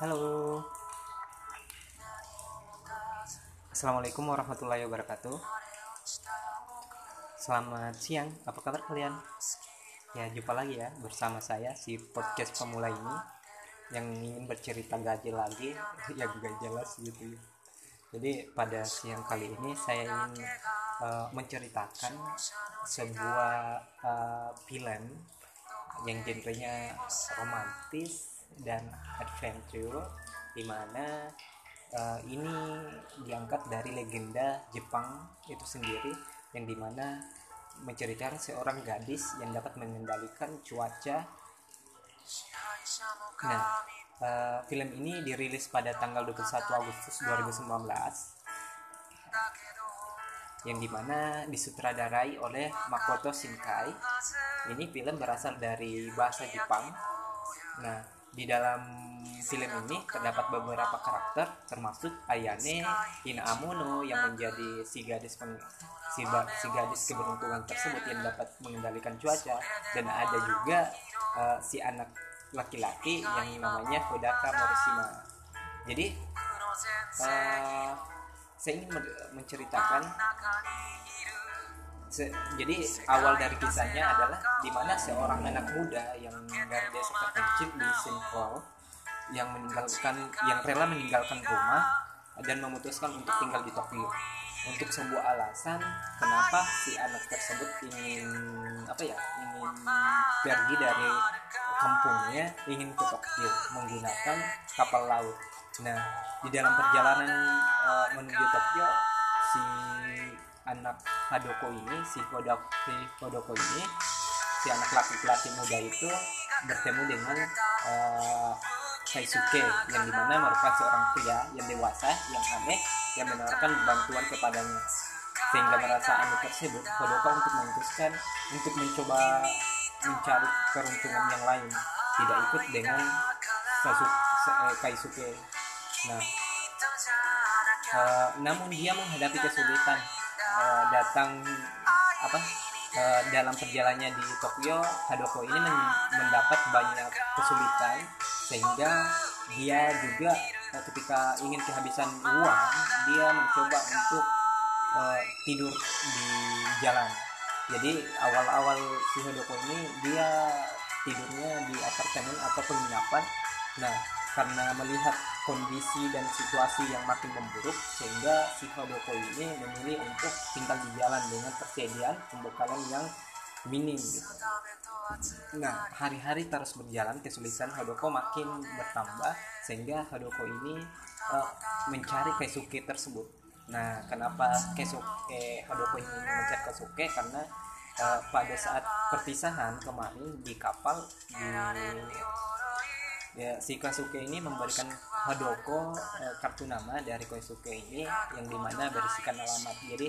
Halo. Assalamualaikum warahmatullahi wabarakatuh. Selamat siang, apa kabar kalian? Ya, jumpa lagi ya bersama saya si podcast pemula ini yang ingin bercerita gaji lagi yang gak jelas gitu ya. Jadi pada siang kali ini saya ingin uh, menceritakan sebuah uh, film yang genrenya romantis dan adventure di mana uh, ini diangkat dari legenda Jepang itu sendiri yang di mana menceritakan seorang gadis yang dapat mengendalikan cuaca. Nah, uh, film ini dirilis pada tanggal 21 Agustus 2019 yang di mana disutradarai oleh Makoto Shinkai. Ini film berasal dari bahasa Jepang. Nah, di dalam film ini terdapat beberapa karakter termasuk Ayane Inaamuno yang menjadi si gadis peng, si, si gadis keberuntungan tersebut yang dapat mengendalikan cuaca dan ada juga uh, si anak laki-laki yang namanya Hodaka Morishima. Jadi uh, saya ingin menceritakan se jadi awal dari kisahnya adalah di mana seorang anak muda yang dari desa terpencil di Sinkhol yang meninggalkan yang rela meninggalkan rumah dan memutuskan untuk tinggal di Tokyo. Untuk sebuah alasan kenapa si anak tersebut ingin apa ya ingin pergi dari kampungnya ingin ke Tokyo menggunakan kapal laut. Nah di dalam perjalanan uh, menuju Tokyo si anak Hadoko ini si Hodoko, si Hodoko ini si anak laki-laki muda itu bertemu dengan uh, Kaisuke yang di mana merupakan seorang pria yang dewasa yang aneh yang menawarkan bantuan kepadanya. Sehingga merasa aneh tersebut Hodoko untuk memutuskan untuk mencoba mencari peruntungan yang lain tidak ikut dengan Sasuke, Kaisuke. Nah uh, namun dia menghadapi kesulitan uh, datang apa uh, dalam perjalanannya di Tokyo Hadoko ini men mendapat banyak kesulitan sehingga dia juga uh, ketika ingin kehabisan uang dia mencoba untuk uh, tidur di jalan. Jadi awal-awal si Hadoko ini dia tidurnya di apartemen atau penginapan. Nah karena melihat kondisi dan situasi yang makin memburuk sehingga si Hodoko ini memilih untuk tinggal di jalan dengan persediaan pembekalan yang minim gitu. Nah, hari-hari terus berjalan kesulitan Hodoko makin bertambah sehingga Hodoko ini uh, mencari Keisuke tersebut. Nah, kenapa Keisuke Hodoko ini mencari Keisuke karena uh, pada saat perpisahan kemarin di kapal di ya si Koisuke ini memberikan Hodoko eh, kartu nama dari Koisuke ini yang di mana berisikan alamat. Jadi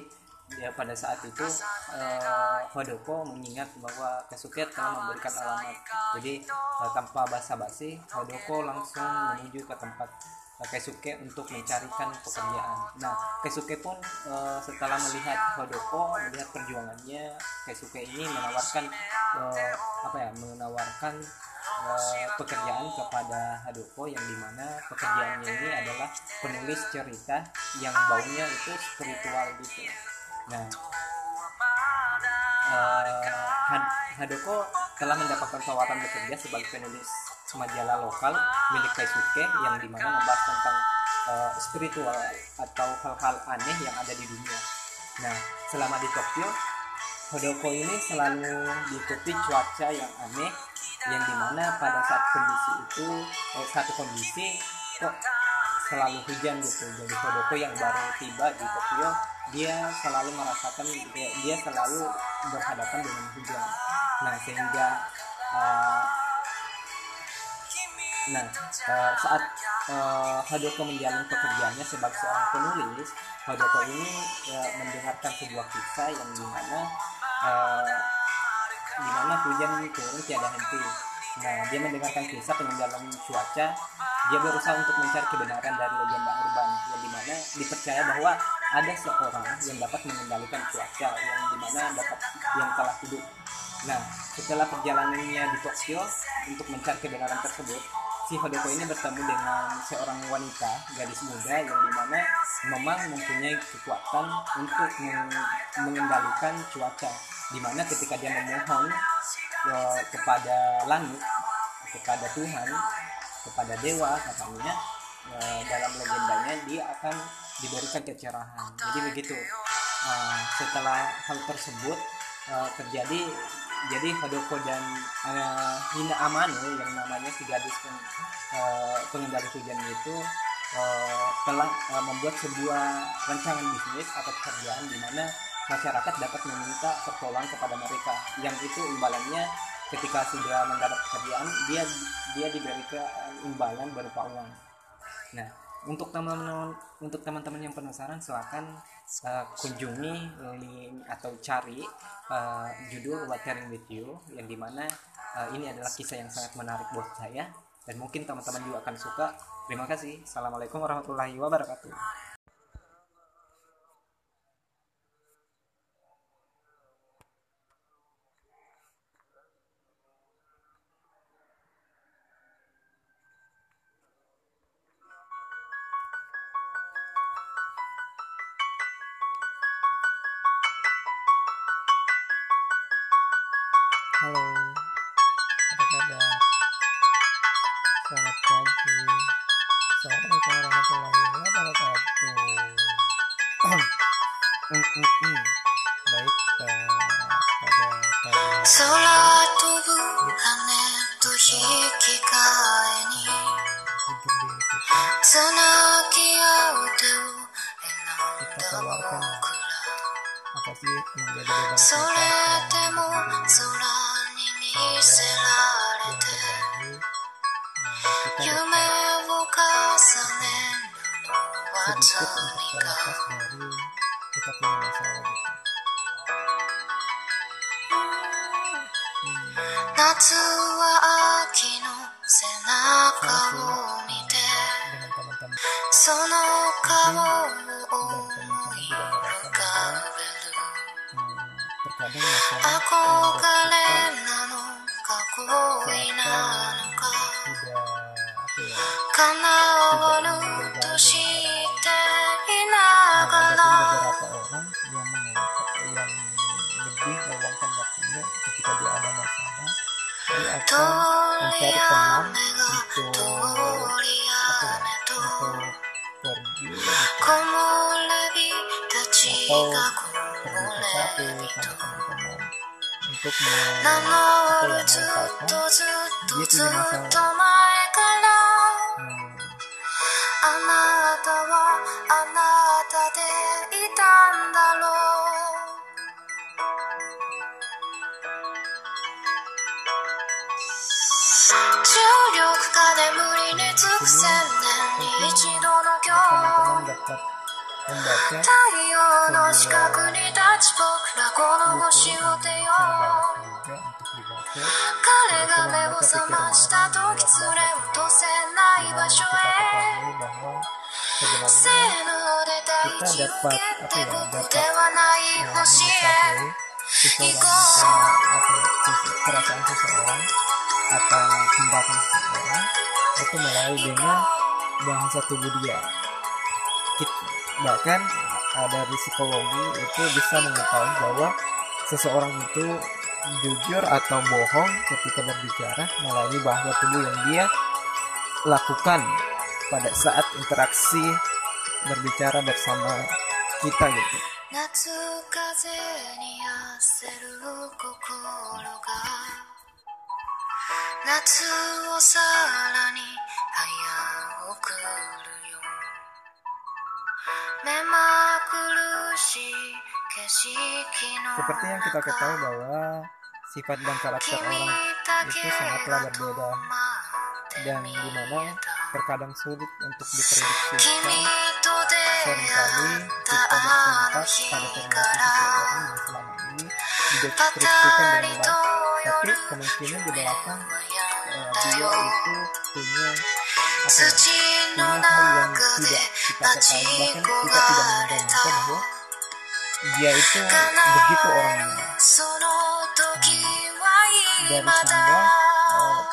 ya pada saat itu eh, Hodoko mengingat bahwa Koisuke telah memberikan alamat. Jadi eh, tanpa basa-basi Hodoko langsung menuju ke tempat Keisuke untuk mencarikan pekerjaan. Nah, Keisuke pun uh, setelah melihat Hodoko, melihat perjuangannya, Keisuke ini menawarkan uh, apa ya, menawarkan uh, pekerjaan kepada Hadoko yang di mana pekerjaannya ini adalah penulis cerita yang baunya itu spiritual gitu. Nah, uh, Hadoko telah mendapatkan tawaran bekerja sebagai penulis majalah lokal milik Kaisuke yang di mana membahas tentang uh, spiritual atau hal-hal aneh yang ada di dunia. Nah, selama di Tokyo, Hodoko ini selalu diikuti cuaca yang aneh yang di mana pada saat kondisi itu eh, satu kondisi kok selalu hujan gitu jadi Hodoko yang baru tiba di Tokyo dia selalu merasakan dia, dia selalu berhadapan dengan hujan nah sehingga uh, nah uh, saat uh, Hodoko menjalani pekerjaannya sebagai seorang penulis Hodoko ini uh, mendengarkan sebuah kisah yang di mana uh, di mana hujan turun tiada henti Nah, dia mendengarkan kisah peninggalan cuaca. Dia berusaha untuk mencari kebenaran dari legenda urban yang di mana dipercaya bahwa ada seorang yang dapat mengendalikan cuaca yang di mana dapat yang telah hidup. Nah, setelah perjalanannya di Tokyo untuk mencari kebenaran tersebut, si Hodoko ini bertemu dengan seorang wanita gadis muda yang di mana memang mempunyai kekuatan untuk mengendalikan cuaca di mana ketika dia memohon uh, kepada langit kepada Tuhan kepada dewa katanya uh, dalam legendanya dia akan diberikan kecerahan jadi begitu. Uh, setelah hal tersebut uh, terjadi jadi Hodoko dan uh, Hina Amano yang namanya si gadis pen, uh, pengendali hujan itu uh, telah uh, membuat sebuah rancangan bisnis atau pekerjaan di mana masyarakat dapat meminta pertolongan kepada mereka. Yang itu imbalannya ketika sudah mendapat pekerjaan dia dia diberikan imbalan berupa uang. Nah untuk teman-teman untuk teman-teman yang penasaran silakan uh, kunjungi link atau cari uh, judul Watering with You yang di mana uh, ini adalah kisah yang sangat menarik buat saya. Dan mungkin teman-teman juga akan suka. Terima kasih. Assalamualaikum warahmatullahi wabarakatuh Halo, apa kabar? Selamat pagi. Assalamualaikum warahmatullahi wabarakatuh. mm, mm, mm. Baik, uh, pada pagi 空飛ぶ羽と引き換えに tidur diri kita, つなぎ合う手を選ん kita だ keluarkan 僕ら apa sih yang menjadi beban そ kita せられて夢を重ねるのは罪か夏は秋の背中を見てその顔を思い浮かべる。憧れうのか叶おうとしていながら yang meng yang lebih meluangkan waktunya ketika dia ada masalah dia akan mencari teman untuk untuk pergi atau pergi ke satu sama teman untuk apa yang mereka ずっと前から。あなたは、あなたでいたんだろう。重力下眠りに、つく千年に、一度の今日。太陽の近くに立ち僕らこの星を手よ彼が目を覚ました時連れ落とせない場 Dimana 所 kita へ ketahui bahwa せ sebenarnya ーので大地受けて僕ではない ya, 星へ mengetahui seseorang punya apa ya, sese- perasaan seseorang atau tindakan seseorang itu melalui dengan bahasa tubuh dia Kit- bahkan uh, dari psikologi itu bisa mengetahui bahwa seseorang itu jujur atau bohong ketika berbicara melalui bahasa tubuh yang dia lakukan pada saat interaksi berbicara bersama kita gitu. 夏 seperti yang kita ketahui bahwa sifat dan karakter orang itu sangatlah berbeda. dan di mana terkadang sulit untuk diprediksi sering kali kita berpikir pada ternyata yang selama ini dideskripsikan dengan baik tapi kemungkinan di belakang eh, dia itu punya apa ya, punya yang tidak kita ketahui bahkan kita tidak menginginkan bahwa dia itu begitu orangnya dari sana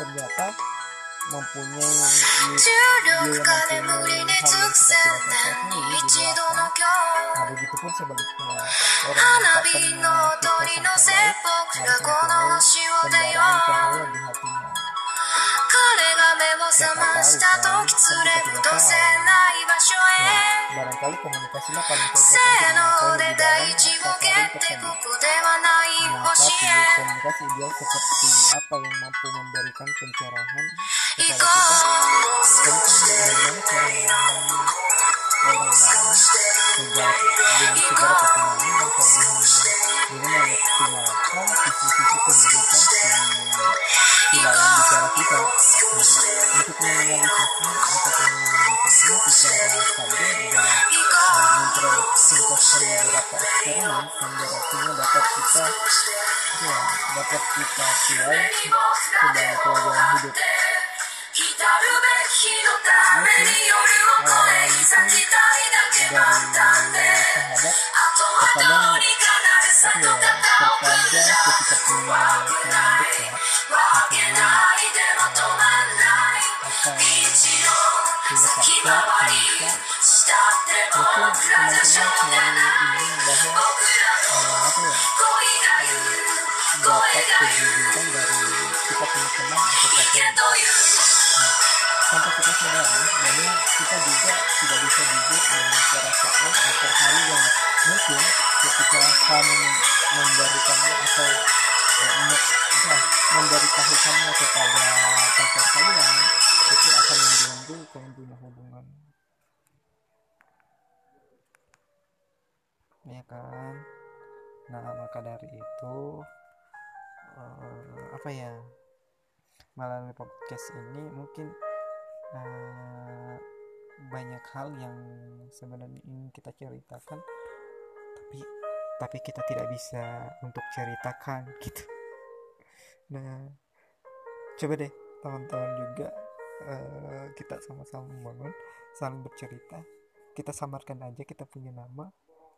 ternyata mempunyai yang mempunyai hal yang ini begitu pun sebaliknya. Orang が目を覚ました時連れ戻せない場所 Nah, へ barangkali komunikasilah paling せ cocok ーので untuk 第 mengetahui 一 hubungan 号 sasaran 決定 tersebut. ここではない Nah, 星 tapi へ komunikasi ideal seperti apa yang mampu memberikan pencerahan 行 kepada こ kita う tentang bagaimana cara memahami orang lain segala dengan segala kekurangan dan kelebihannya dengan mengoptimalkan sisi-sisi kehidupan si, si lawan bicara kita nah, untuk menganalisisnya untuk menganalisisnya secara tajam dan 行こ uh, mempresentasikan beberapa eksperimen sehingga hasilnya dapat kita ya, dapat kita pilih sebagai pelajaran hidup う来たるべき日のために夜を越えに咲きたいだけ dari だったんで sahabat 後はどうにかなるさ apa と ya 肩を terkadang ketika punya teman dekat apa yang diletakkan bisa teman-teman selalu ingin bahwa uh, apa ya uh, dapat kejujuran dari kita punya teman atau pacar nah, sampai kita sadari bahwa kita juga tidak bisa jujur dengan perasaan atau hal yang mungkin ketika kamu memberikannya atau ya, me, ya, kamu kepada pacar kalian itu akan mengganggu kalian punya hubungan. Ya kan? Nah maka dari itu eh, apa ya? Melalui podcast ini mungkin eh, banyak hal yang sebenarnya ingin kita ceritakan tapi tapi kita tidak bisa untuk ceritakan gitu. Nah coba deh teman-teman juga sama-sama membangun saling bercerita. Kita samarkan aja kita punya nama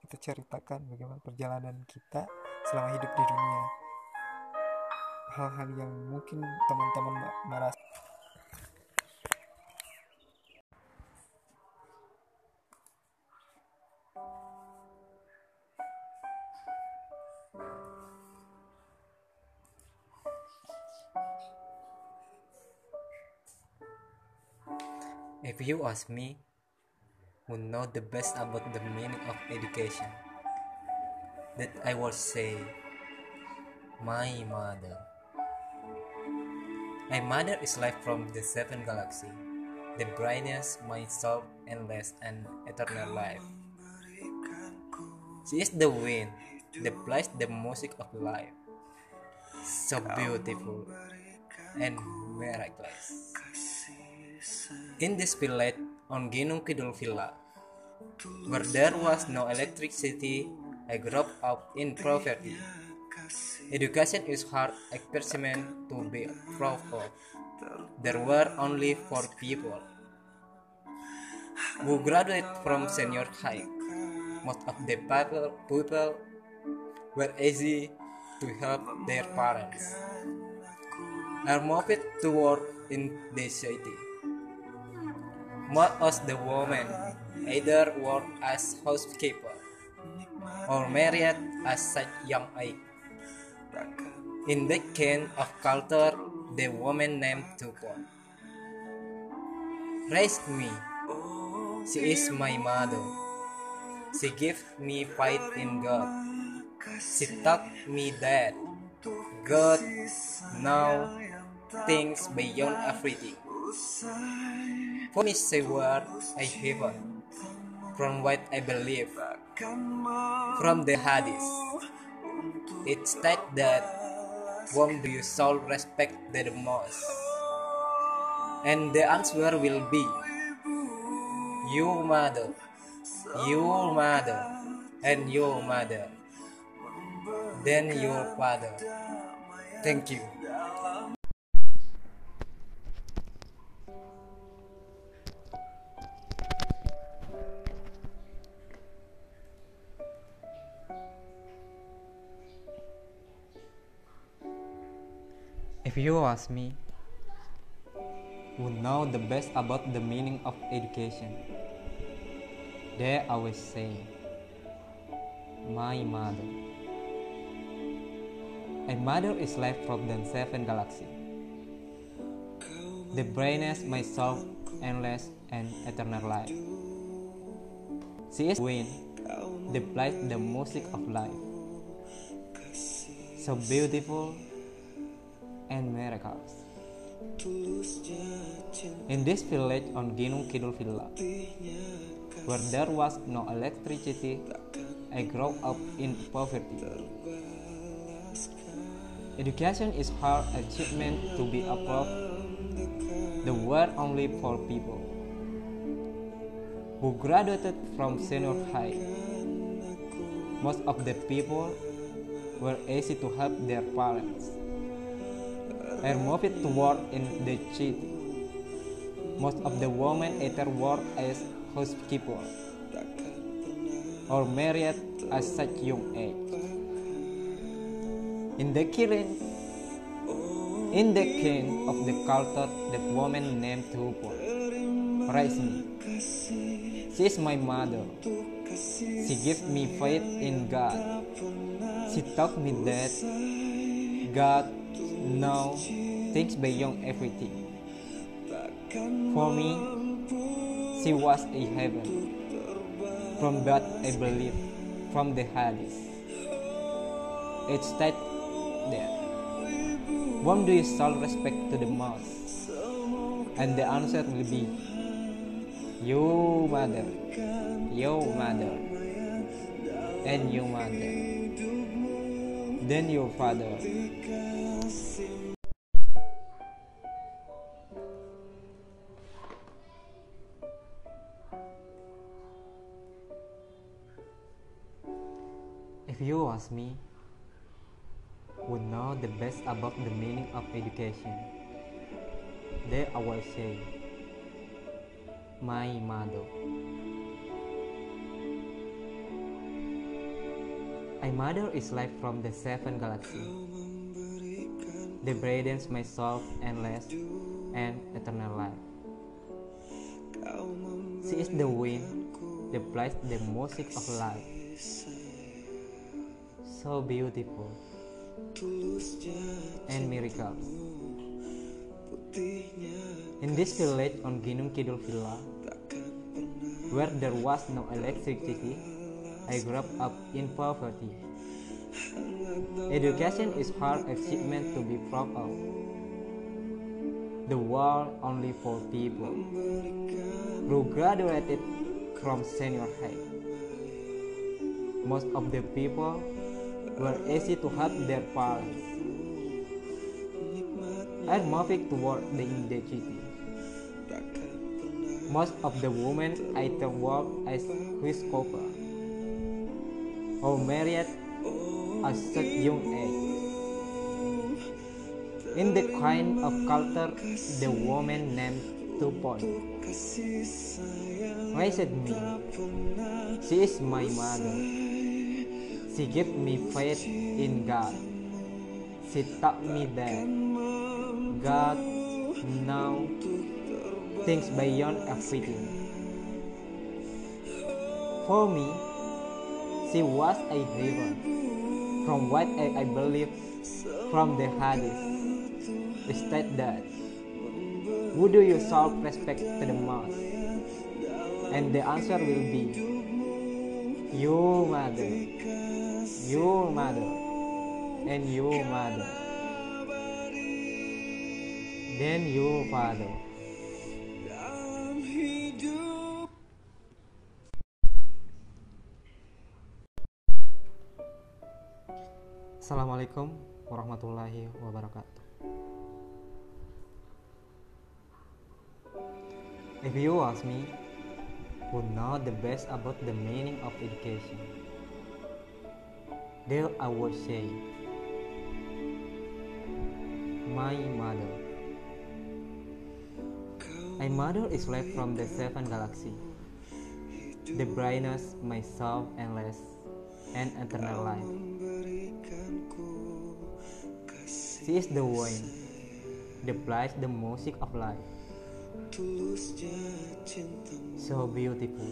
kita ceritakan bagaimana perjalanan kita selama hidup di dunia. Hal-hal yang mungkin teman-teman ma- merasa You ask me, who know the best about the meaning of education, that I will say, my mother. My mother is life from the seven galaxy, the brightness, my soul, endless and eternal life. She is the wind, the place, the music of life. So beautiful and miraculous. In this village on Gunung Kidul Villa, where there was no electricity, I grew up in poverty. Education is hard experiment to be proud of. There were only four people who graduated from senior high. Most of the people, people were easy to help their parents. Are moved to work in the city. Most of the women either work as housekeeper or married at such young age. In that kind of culture, the woman named Tupon raised me. She is my mother. She gave me faith in God. She taught me that God now things beyond everything. For say word I heaven from what I believe from the hadith. It states that whom do you soul respect the most? And the answer will be your mother, your mother, and your mother, then your father. Thank you. You ask me, who know the best about the meaning of education. They always say, My mother. A mother is life from the seven galaxy. The brightness, my soul, endless and eternal life. She is wind, the light, the music of life. So beautiful and miracles. In this village on Gunung Kidul Villa, where there was no electricity, I grew up in poverty. Education is hard achievement to be approved. The word only for people who graduated from senior high. Most of the people were easy to help their parents. I moved to work in the city. Most of the women either work as housekeeper or married at such young age. In the killing, in the king of the culture, the woman named Tupon raised me. She is my mother. She gave me faith in God. She taught me that God knows things beyond everything. For me, she was a heaven. From that I believe, from the Hadith. It states there. whom do you show respect to the most? And the answer will be your mother, your mother, and your mother, then your father. If you ask me, would know the best about the meaning of education, then I will say, my mother. A mother is life from the seven galaxy. The brightens my soul endless and eternal life. She is the wind, the place, the music of life. So beautiful and miracles. In this village on Gunung Kidul Villa, where there was no electricity, I grew up in poverty. Education is hard achievement to be proud of. The world only for people who graduated from senior high. Most of the people were easy to help their parents. I moved toward the city. Most of the women either work as housekeeper Oh, or married at such young age. In the kind of culture, the woman named Tupon raised me. She is my mother. She gave me faith in God. She taught me that God knows things beyond everything. For me, she was a heaven. From what I, I believe from the Hadith, state that who do you show respect to the most? And the answer will be your mother, your mother, and your mother. Then your father. Assalamualaikum warahmatullahi wabarakatuh. If you ask me, who know the best about the meaning of education, they I would say, my mother. My mother is life from the seven galaxy. The brightness, my soul, endless, and eternal life. She is the wind, the place, the music of life. So beautiful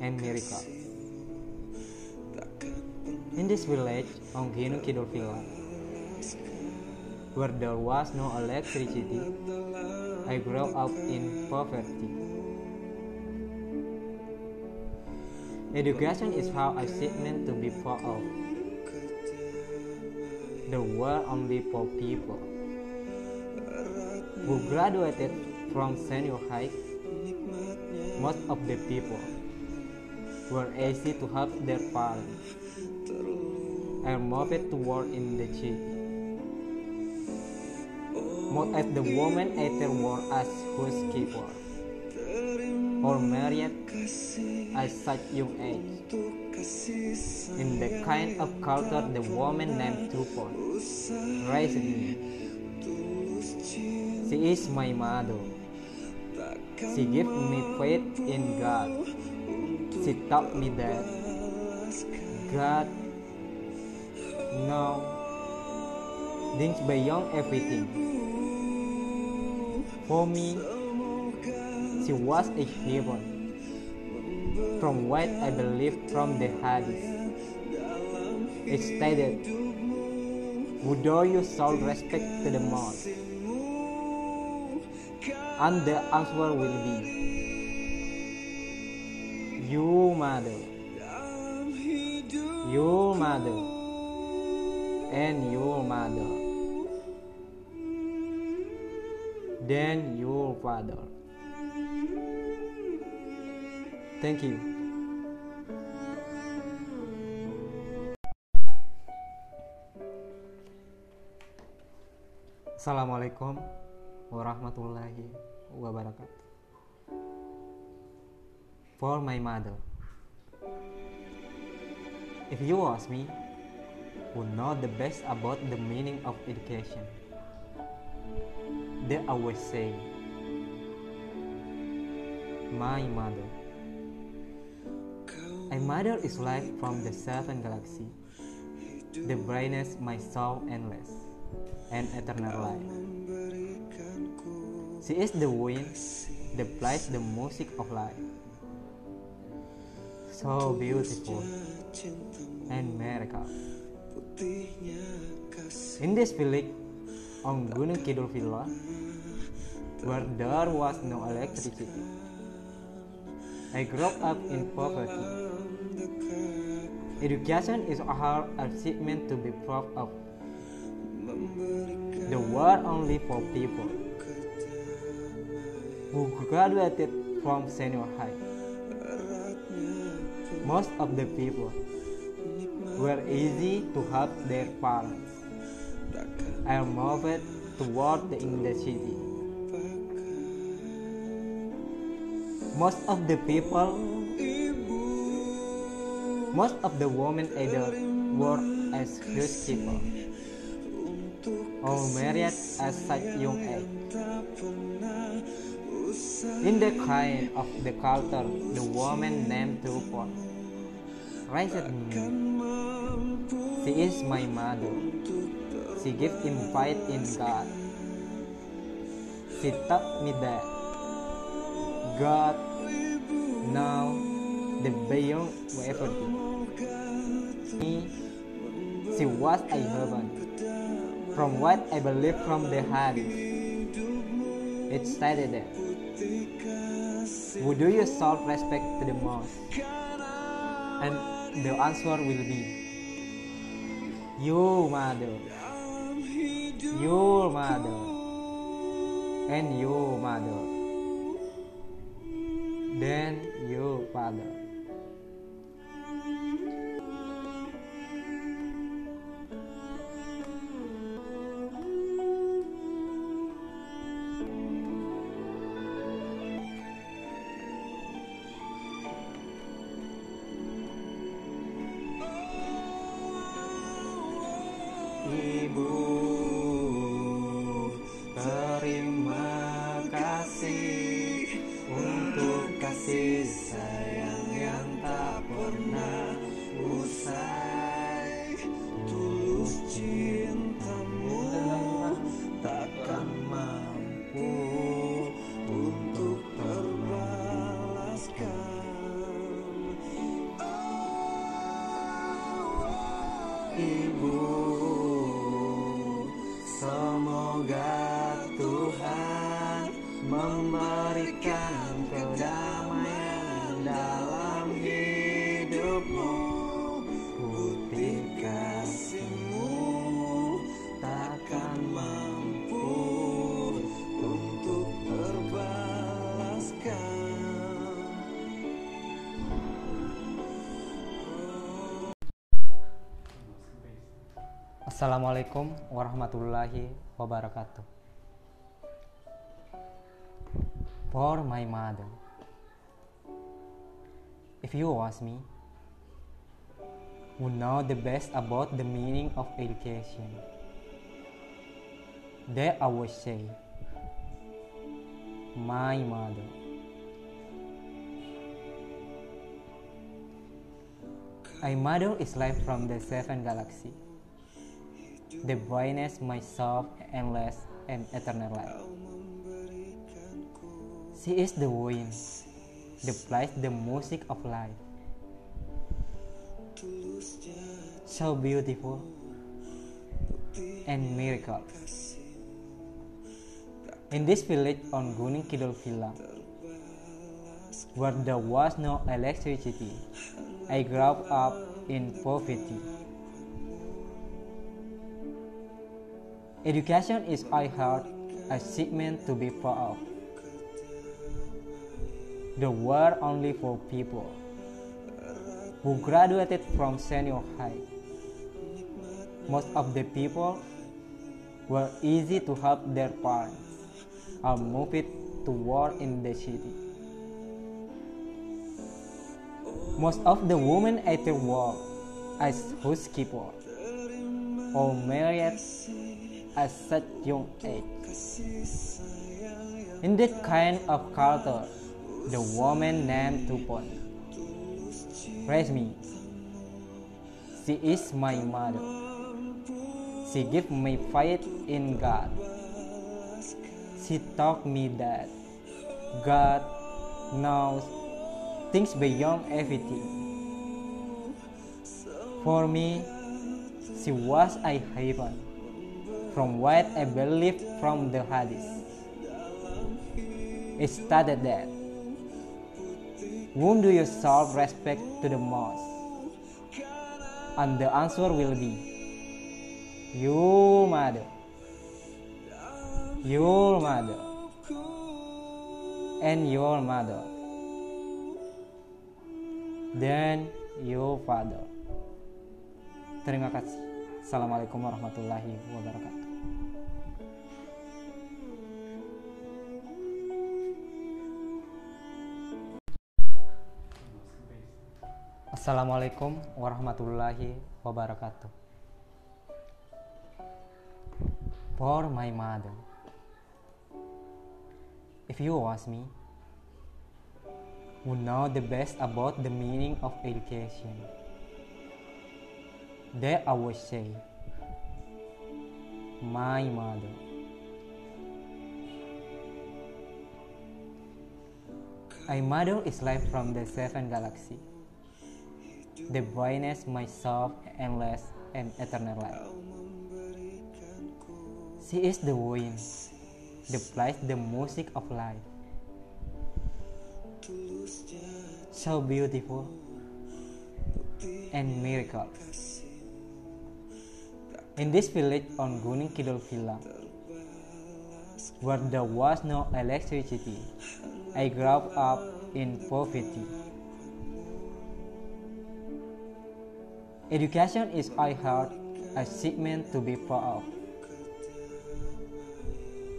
and miracle. In this village on Kidul Villa, where there was no electricity, I grew up in poverty. Education is how I seek meant to be part of. The world only for people who graduated from senior high. Most of the people were easy to help their parents and moved to work in the city. Most of the women either work as housekeeper or married at such young age. In the kind of culture the woman named Tupon raised me. She is my mother. She gave me faith in God. She taught me that God knows things beyond everything. For me, she was a heaven. From what I believe from the Hadith, it stated, Would you show respect to the most? And the answer will be, Your mother, your mother, and your mother, then your father. Thank you. Assalamualaikum warahmatullahi wabarakatuh. For my mother, if you ask me, who know the best about the meaning of education, they always say, my mother. A mother is light from the seven galaxy, the brightness my soul endless, and eternal life. She is the wind that plays the music of life. So beautiful and miracle. In this village on Gunung Kidul Villa, where there was no electricity, I grew up in poverty. Education is hard achievement to be proud of. The world only for people who graduated from senior high. Most of the people were easy to help their parents and moved toward the in the city. Most of the people, most of the women either work as housekeeper or married at such young age. In the kind of the culture, the woman named Tupon raised me. She is my mother. She gave him faith in God. She taught me that God now the beyond everything. Me, she was a heaven. From what I believe from the Hadith, it stated that do you show respect to the most? And the answer will be your mother, your mother, and your mother, then your father. Ibu Terima kasih Untuk kasih sayangnya Assalamualaikum warahmatullahi wabarakatuh. For my mother, if you ask me, who know the best about the meaning of education, then I would say, my mother. My mother is light from the seven galaxy the brightness myself endless and eternal life. She is the wind, the place, the music of life. So beautiful and miracle. In this village on Gunung Kidul Villa, where there was no electricity, I grew up in poverty. Education is, I heard, achievement to be proud of. The world only for people who graduated from senior high. Most of the people were easy to help their parents or moved to work in the city. Most of the women at the work as housekeeper or married at such young age. In that kind of culture, the woman named Tupon raised me. She is my mother. She gave me faith in God. She taught me that God knows things beyond everything. For me, she was a heaven from what I believed from the hadith. It stated that whom do you show respect to the most? And the answer will be your mother. Your mother. And your mother. Then your father. Terima kasih. Assalamualaikum warahmatullahi wabarakatuh. Assalamualaikum warahmatullahi wabarakatuh. For my mother, if you ask me, who know the best about the meaning of education, then I would say, my mother. My mother is light from the seven galaxy the brightness myself endless and eternal life. She is the wind, the place, the music of life. So beautiful and miracle. In this village on Gunung Kidul Villa, where there was no electricity, I grew up in poverty. Education is, I heard, achievement to be proud of.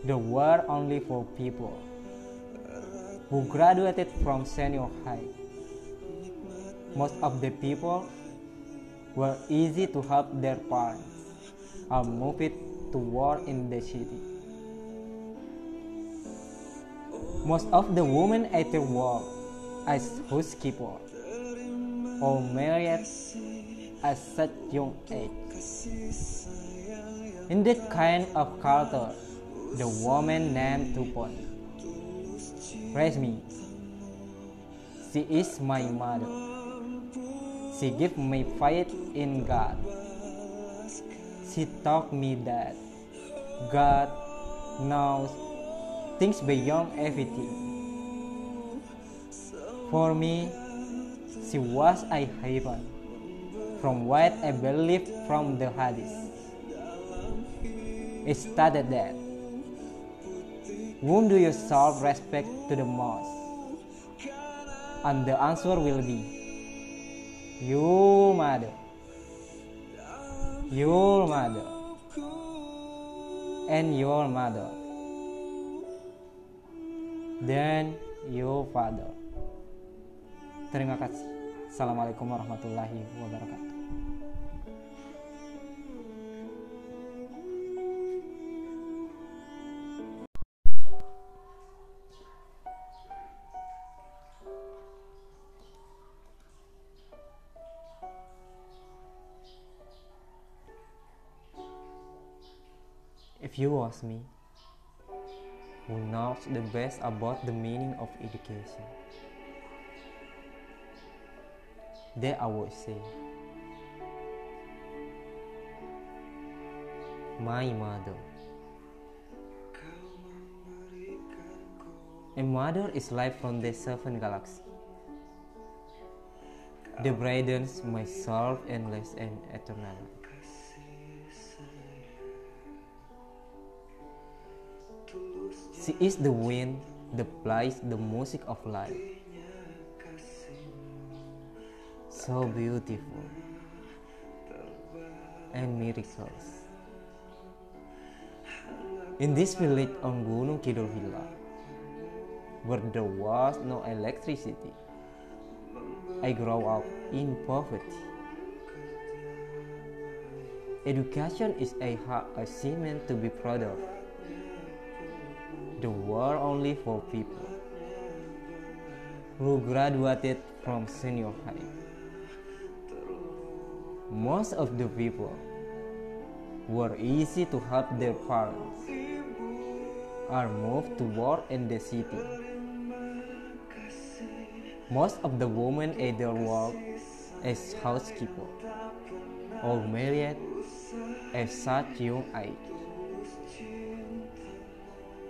The world only for people who graduated from senior high. Most of the people were easy to help their parents or moved to work in the city. Most of the women at the work as housekeeper or married such young age. In that kind of culture, the woman named Tupon raised me. She is my mother. She gave me faith in God. She taught me that God knows things beyond everything. For me, she was a heaven from what I believed from the hadith. It stated that whom do you show respect to the most? And the answer will be your mother. Your mother. And your mother. Then your father. Terima kasih. Assalamualaikum warahmatullahi wabarakatuh. If you ask me, who knows the best about the meaning of education? Then I would say, my mother. A mother is life from the seven galaxy. The brightens my soul endless and eternal. She is the wind that plays the music of life. So beautiful and miracles. In this village on Gunung Kidul where there was no electricity, I grew up in poverty. Education is a hard achievement to be proud of the world only for people who graduated from senior high. Most of the people were easy to help their parents are moved to work in the city. Most of the women either work as housekeeper or married at such young age.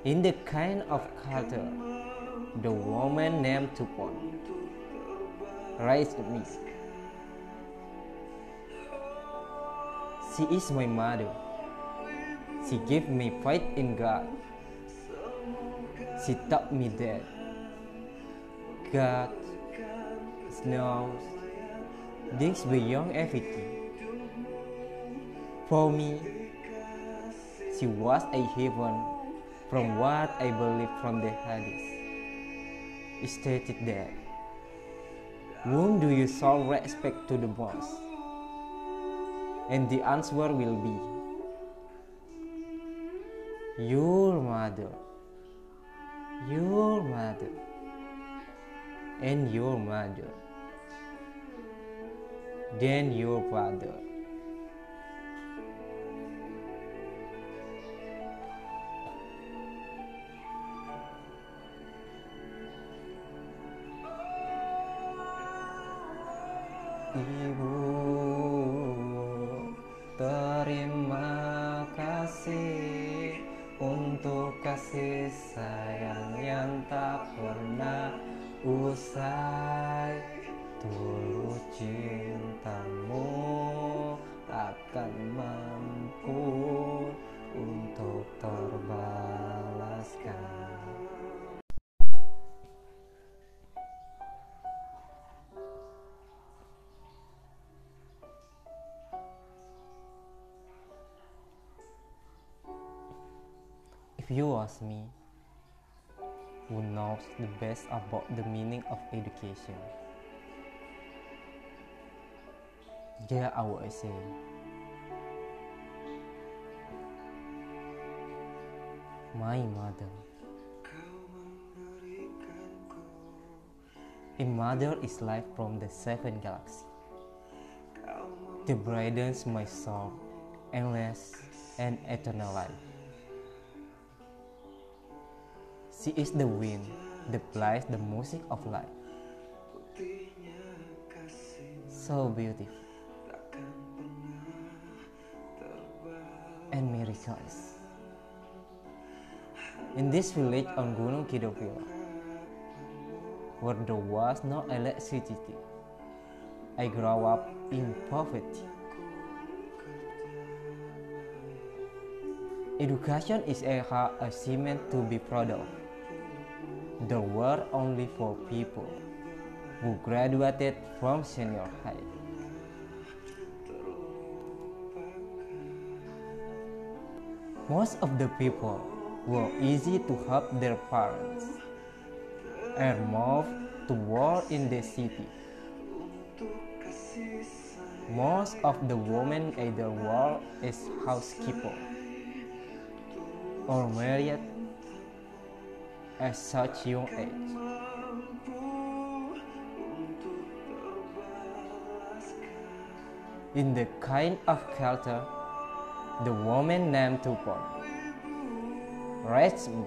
In the kind of culture, the woman named Tupon raised me. She is my mother. She gave me faith in God. She taught me that God knows things beyond everything. For me, she was a heaven from what I believe from the hadith. It stated that whom do you show respect to the most? And the answer will be your mother, your mother, and your mother, then your father. Ibu, kasih sayang yang tak pernah usai. Tulus cintamu If you ask me, who knows the best about the meaning of education? Yeah, I would say. My mother. A mother is life from the seven galaxy. The brightens my soul, endless and eternal life. She is the wind that plays the music of life. So beautiful and miracles. In this village on Gunung Kidul, where there was no electricity, I grew up in poverty. Education is a achievement to be proud of. There were only four people who graduated from senior high. Most of the people were easy to help their parents and moved to work in the city. Most of the women either work as housekeeper or married at such young age. In the kind of culture, the woman named Tupon raised me.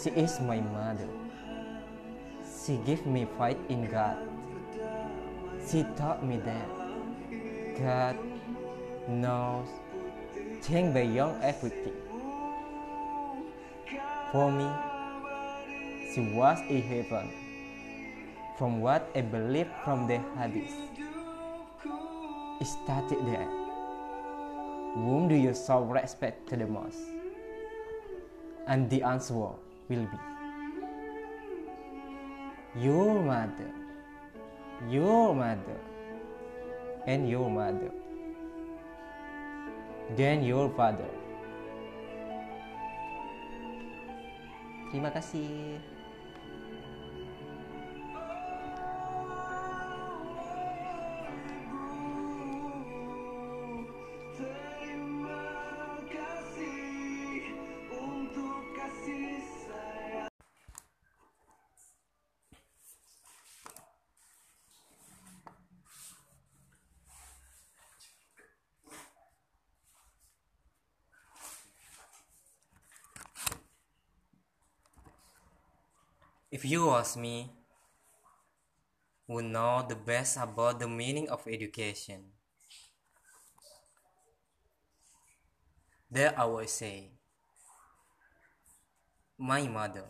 She is my mother. She gave me faith in God. She taught me that God knows things beyond everything. For me, she was a heaven from what I believe from the Hadith. It started there. Whom do you show respect to the most? And the answer will be your mother, your mother, and your mother, then your father. Terima kasih. If you ask me, who know the best about the meaning of education, there I will say, my mother.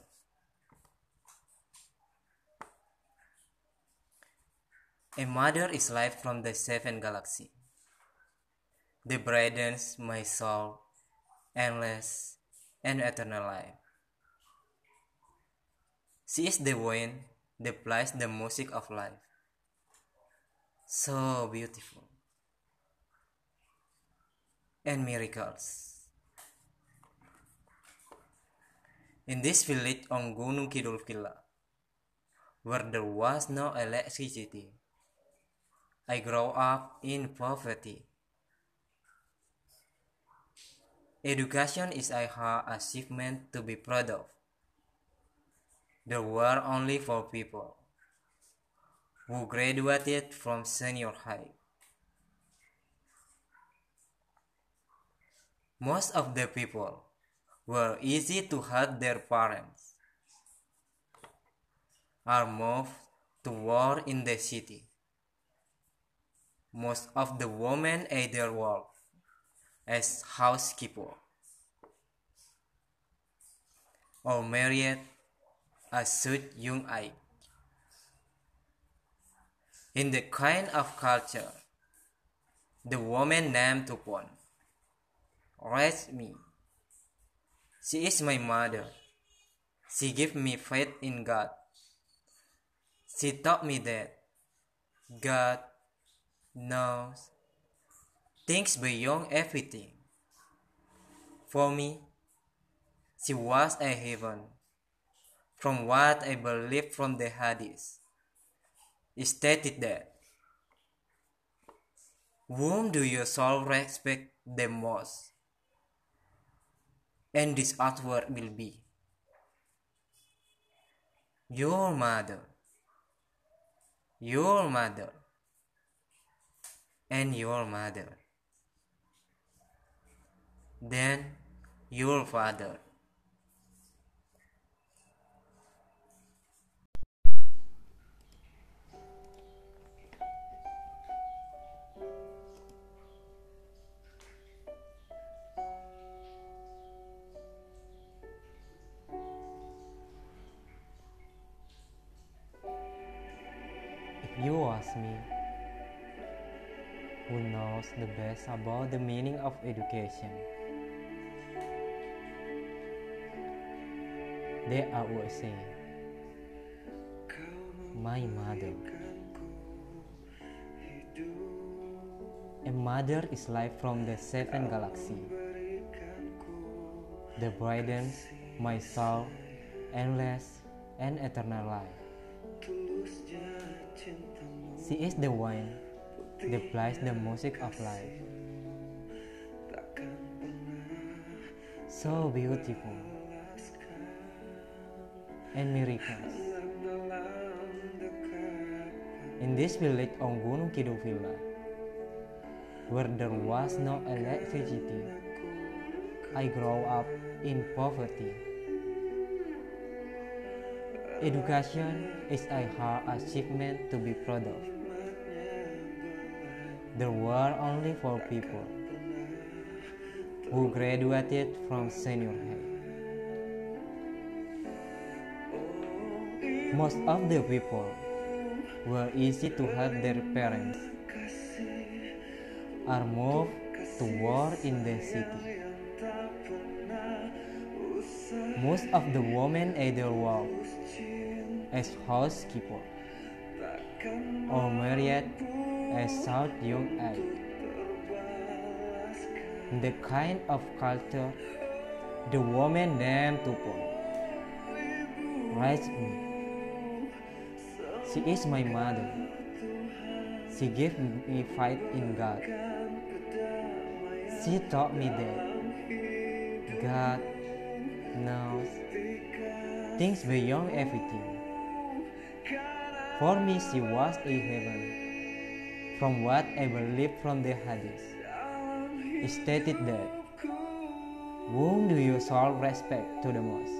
A mother is life from the seven galaxy. They brightens my soul, endless and eternal life. She is the wind that plays the music of life. So beautiful. And miracles. In this village on Gunung Kidul Villa, where there was no electricity, I grew up in poverty. Education is a hard achievement to be proud of. There were only four people who graduated from senior high. Most of the people were easy to help their parents are moved to work in the city. Most of the women either work as housekeeper or married a suit young age. In the kind of culture, the woman named Tupon raised me. She is my mother. She gave me faith in God. She taught me that God knows things beyond everything. For me, she was a heaven from what I believe from the Hadith, it stated that whom do your soul respect the most? And this outward will be your mother, your mother, and your mother, then your father. Education, they I would say, my mother. A mother is life from the seven galaxy. The brightens my soul, endless and eternal life. She is the one that plays the music of life. So beautiful and miracles. In this village on Gunung Kidul Villa, where there was no electricity, I grew up in poverty. Education is a hard achievement to be proud of. There were only four people who graduated from senior high. Most of the people were easy to help their parents are moved to work in the city. Most of the women either work as housekeeper or married at such young age. The kind of culture the woman named Tupon raised me. She is my mother. She gave me faith in God. She taught me that God knows things beyond everything. For me, she was a heaven. From what I believe from the Hadith, it stated that whom do you show respect to the most?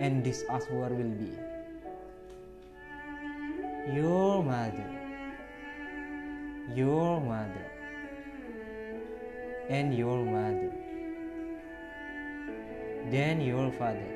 And this answer will be your mother, your mother, and your mother, then your father.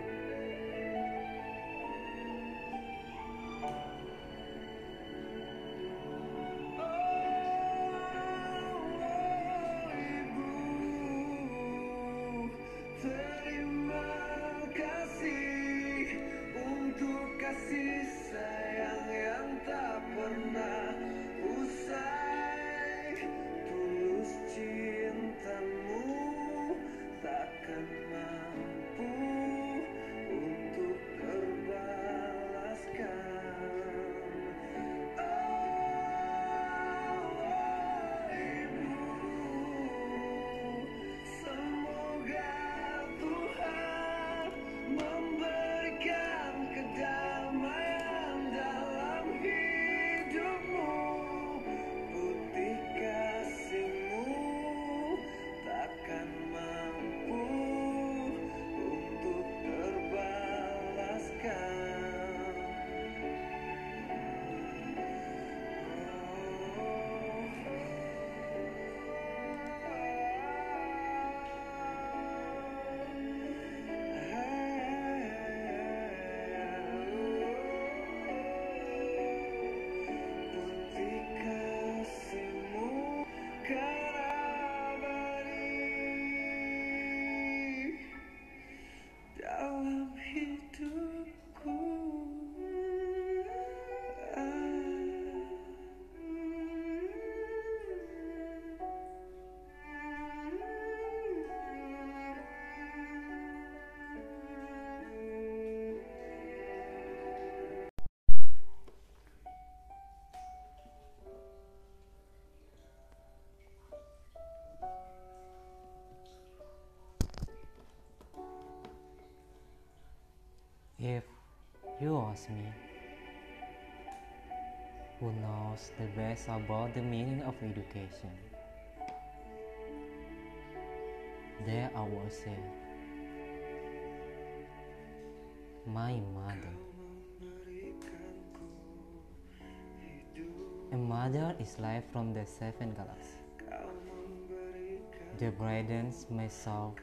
Me, who knows the best about the meaning of education? There I was say, my mother. A mother is life from the seven galaxies. The brightens my soul,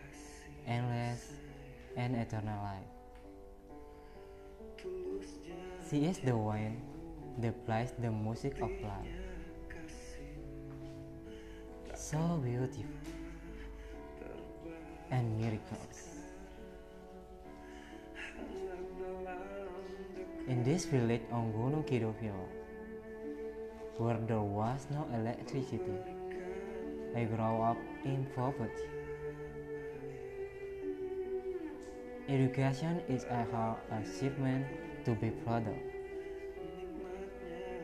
endless and eternal life. She is the one They plays the music of life. So beautiful and miracles. In this village on Gunung Kidoviro, where there was no electricity, I grew up in poverty. Education is a hard achievement to be proud of.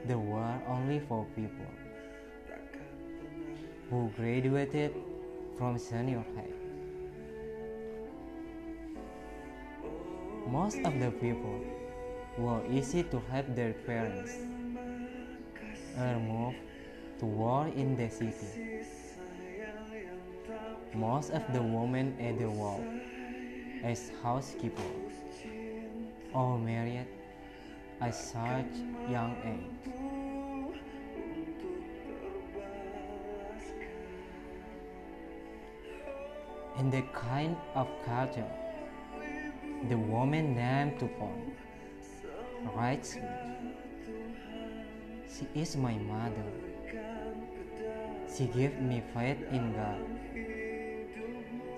There were only four people who graduated from senior high. Most of the people were easy to help their parents or move to work in the city. Most of the women at the work as housekeepers Oh, or married at such young age. In the kind of culture the woman named Tupon writes me. She is my mother. She gave me faith in God.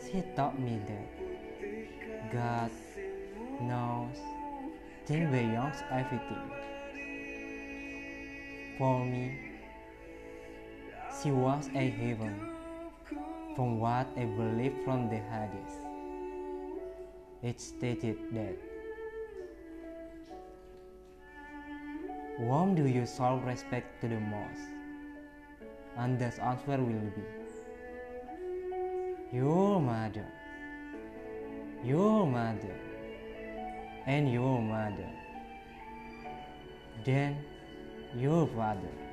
She taught me that God knows things beyond everything. For me, she was a heaven from what I believe from the Hadith. It stated that Whom do you show respect to the most? And the answer will be Your mother, your mother, and your mother, then your father.